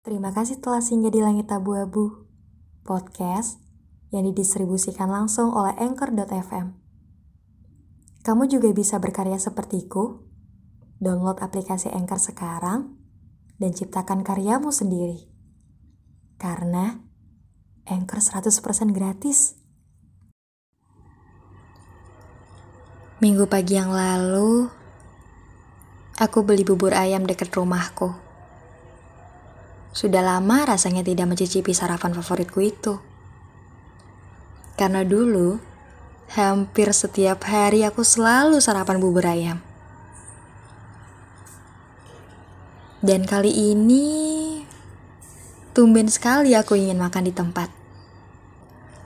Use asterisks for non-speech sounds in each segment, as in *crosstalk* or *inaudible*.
Terima kasih telah singgah di Langit Abu-Abu, podcast yang didistribusikan langsung oleh Anchor.fm. Kamu juga bisa berkarya sepertiku, download aplikasi Anchor sekarang, dan ciptakan karyamu sendiri. Karena Anchor 100% gratis. Minggu pagi yang lalu, aku beli bubur ayam dekat rumahku. Sudah lama rasanya tidak mencicipi sarapan favoritku itu. Karena dulu, hampir setiap hari aku selalu sarapan bubur ayam. Dan kali ini, tumben sekali aku ingin makan di tempat.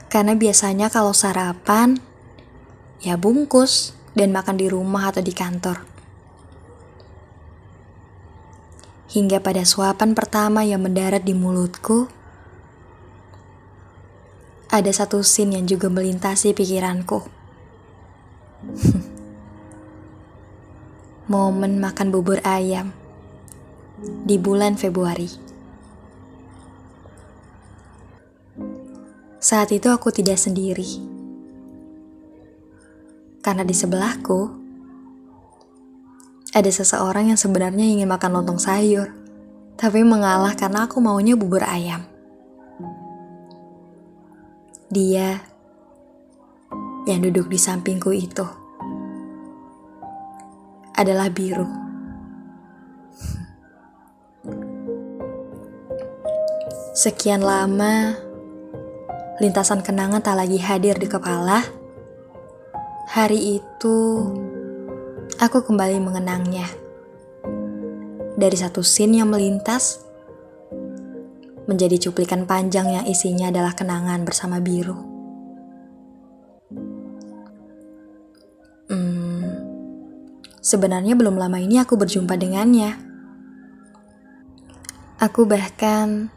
Karena biasanya kalau sarapan, ya bungkus dan makan di rumah atau di kantor. Hingga pada suapan pertama yang mendarat di mulutku, ada satu scene yang juga melintasi pikiranku. *laughs* Momen makan bubur ayam di bulan Februari. Saat itu aku tidak sendiri karena di sebelahku ada seseorang yang sebenarnya ingin makan lontong sayur, tapi mengalah karena aku maunya bubur ayam. Dia yang duduk di sampingku itu adalah biru. Sekian lama, lintasan kenangan tak lagi hadir di kepala Hari itu, aku kembali mengenangnya. Dari satu scene yang melintas, menjadi cuplikan panjang yang isinya adalah kenangan bersama biru. Hmm, sebenarnya belum lama ini aku berjumpa dengannya. Aku bahkan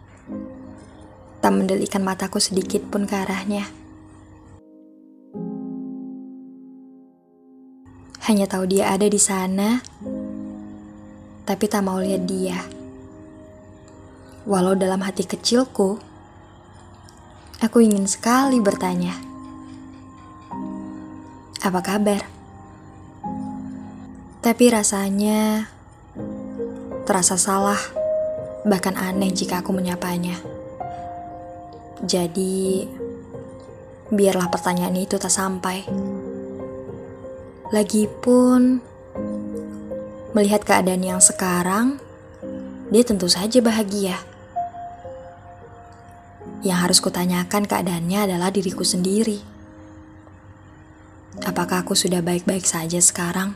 tak mendelikan mataku sedikit pun ke arahnya. Hanya tahu dia ada di sana, tapi tak mau lihat dia. Walau dalam hati kecilku, aku ingin sekali bertanya, "Apa kabar?" Tapi rasanya terasa salah, bahkan aneh jika aku menyapanya. Jadi, biarlah pertanyaan itu tak sampai. Lagipun, melihat keadaan yang sekarang, dia tentu saja bahagia. Yang harus kutanyakan keadaannya adalah diriku sendiri. Apakah aku sudah baik-baik saja sekarang?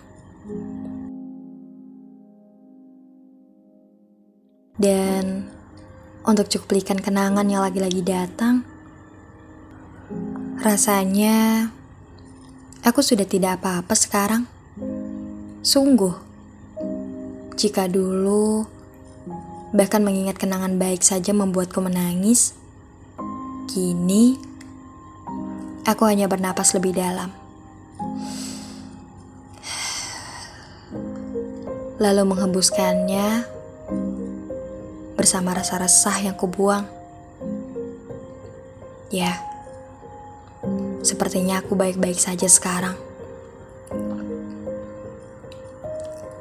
Dan untuk cuplikan kenangan yang lagi-lagi datang, rasanya Aku sudah tidak apa-apa sekarang. Sungguh, jika dulu bahkan mengingat kenangan baik saja membuatku menangis, kini aku hanya bernapas lebih dalam. Lalu menghembuskannya bersama rasa resah yang kubuang. Ya, Sepertinya aku baik-baik saja sekarang.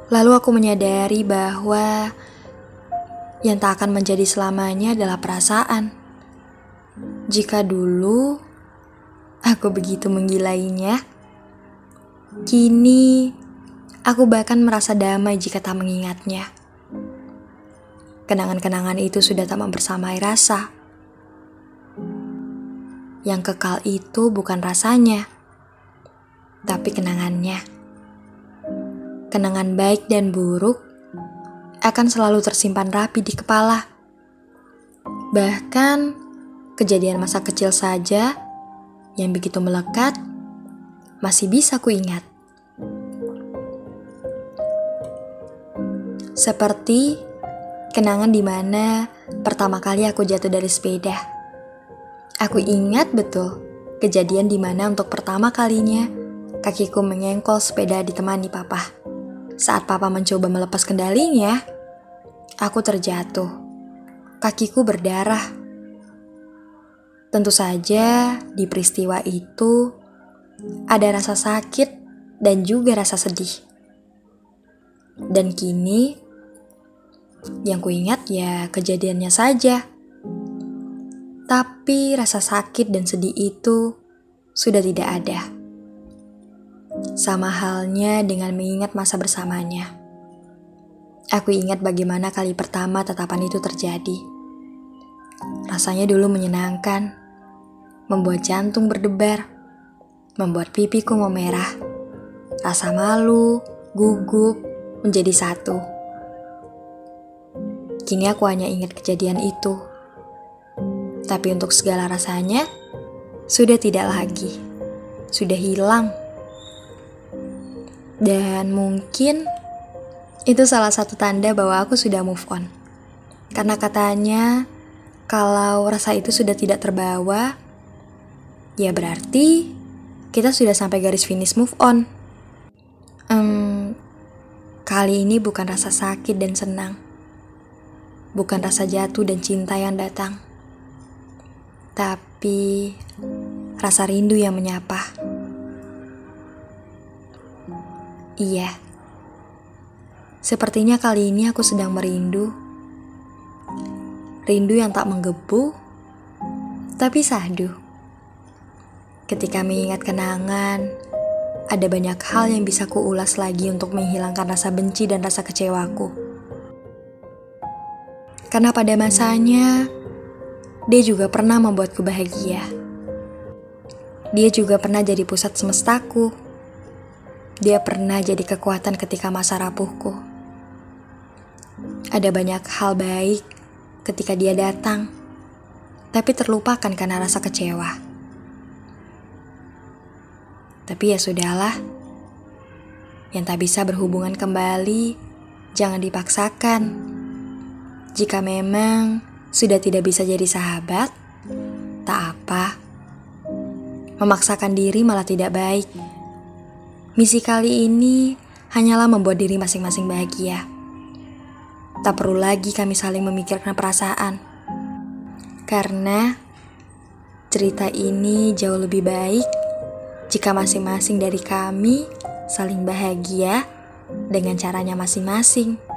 Lalu aku menyadari bahwa yang tak akan menjadi selamanya adalah perasaan. Jika dulu aku begitu menggilainya, kini aku bahkan merasa damai jika tak mengingatnya. Kenangan-kenangan itu sudah tak mempersamai rasa yang kekal itu bukan rasanya, tapi kenangannya. Kenangan baik dan buruk akan selalu tersimpan rapi di kepala. Bahkan kejadian masa kecil saja yang begitu melekat masih bisa kuingat. Seperti kenangan di mana pertama kali aku jatuh dari sepeda. Aku ingat betul kejadian di mana untuk pertama kalinya kakiku mengengkol sepeda ditemani papa. Saat papa mencoba melepas kendalinya, aku terjatuh. kakiku berdarah. Tentu saja di peristiwa itu ada rasa sakit dan juga rasa sedih. Dan kini yang kuingat ya kejadiannya saja. Tapi rasa sakit dan sedih itu sudah tidak ada. Sama halnya dengan mengingat masa bersamanya. Aku ingat bagaimana kali pertama tatapan itu terjadi. Rasanya dulu menyenangkan membuat jantung berdebar, membuat pipiku memerah, rasa malu, gugup, menjadi satu. Kini aku hanya ingat kejadian itu. Tapi untuk segala rasanya, sudah tidak lagi. Sudah hilang. Dan mungkin itu salah satu tanda bahwa aku sudah move on. Karena katanya, kalau rasa itu sudah tidak terbawa, ya berarti kita sudah sampai garis finish move on. Um, kali ini bukan rasa sakit dan senang, bukan rasa jatuh dan cinta yang datang, tapi rasa rindu yang menyapa. Iya, sepertinya kali ini aku sedang merindu. Rindu yang tak menggebu, tapi sahdu. Ketika mengingat kenangan, ada banyak hal yang bisa kuulas lagi untuk menghilangkan rasa benci dan rasa kecewaku. Karena pada masanya, dia juga pernah membuatku bahagia. Dia juga pernah jadi pusat semestaku. Dia pernah jadi kekuatan ketika masa rapuhku. Ada banyak hal baik ketika dia datang, tapi terlupakan karena rasa kecewa. Tapi ya sudahlah. Yang tak bisa berhubungan kembali, jangan dipaksakan. Jika memang sudah tidak bisa jadi sahabat, tak apa. Memaksakan diri malah tidak baik. Misi kali ini hanyalah membuat diri masing-masing bahagia. Tak perlu lagi kami saling memikirkan perasaan. Karena cerita ini jauh lebih baik jika masing-masing dari kami saling bahagia dengan caranya masing-masing.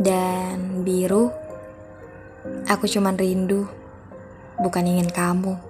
Dan biru, aku cuman rindu, bukan ingin kamu.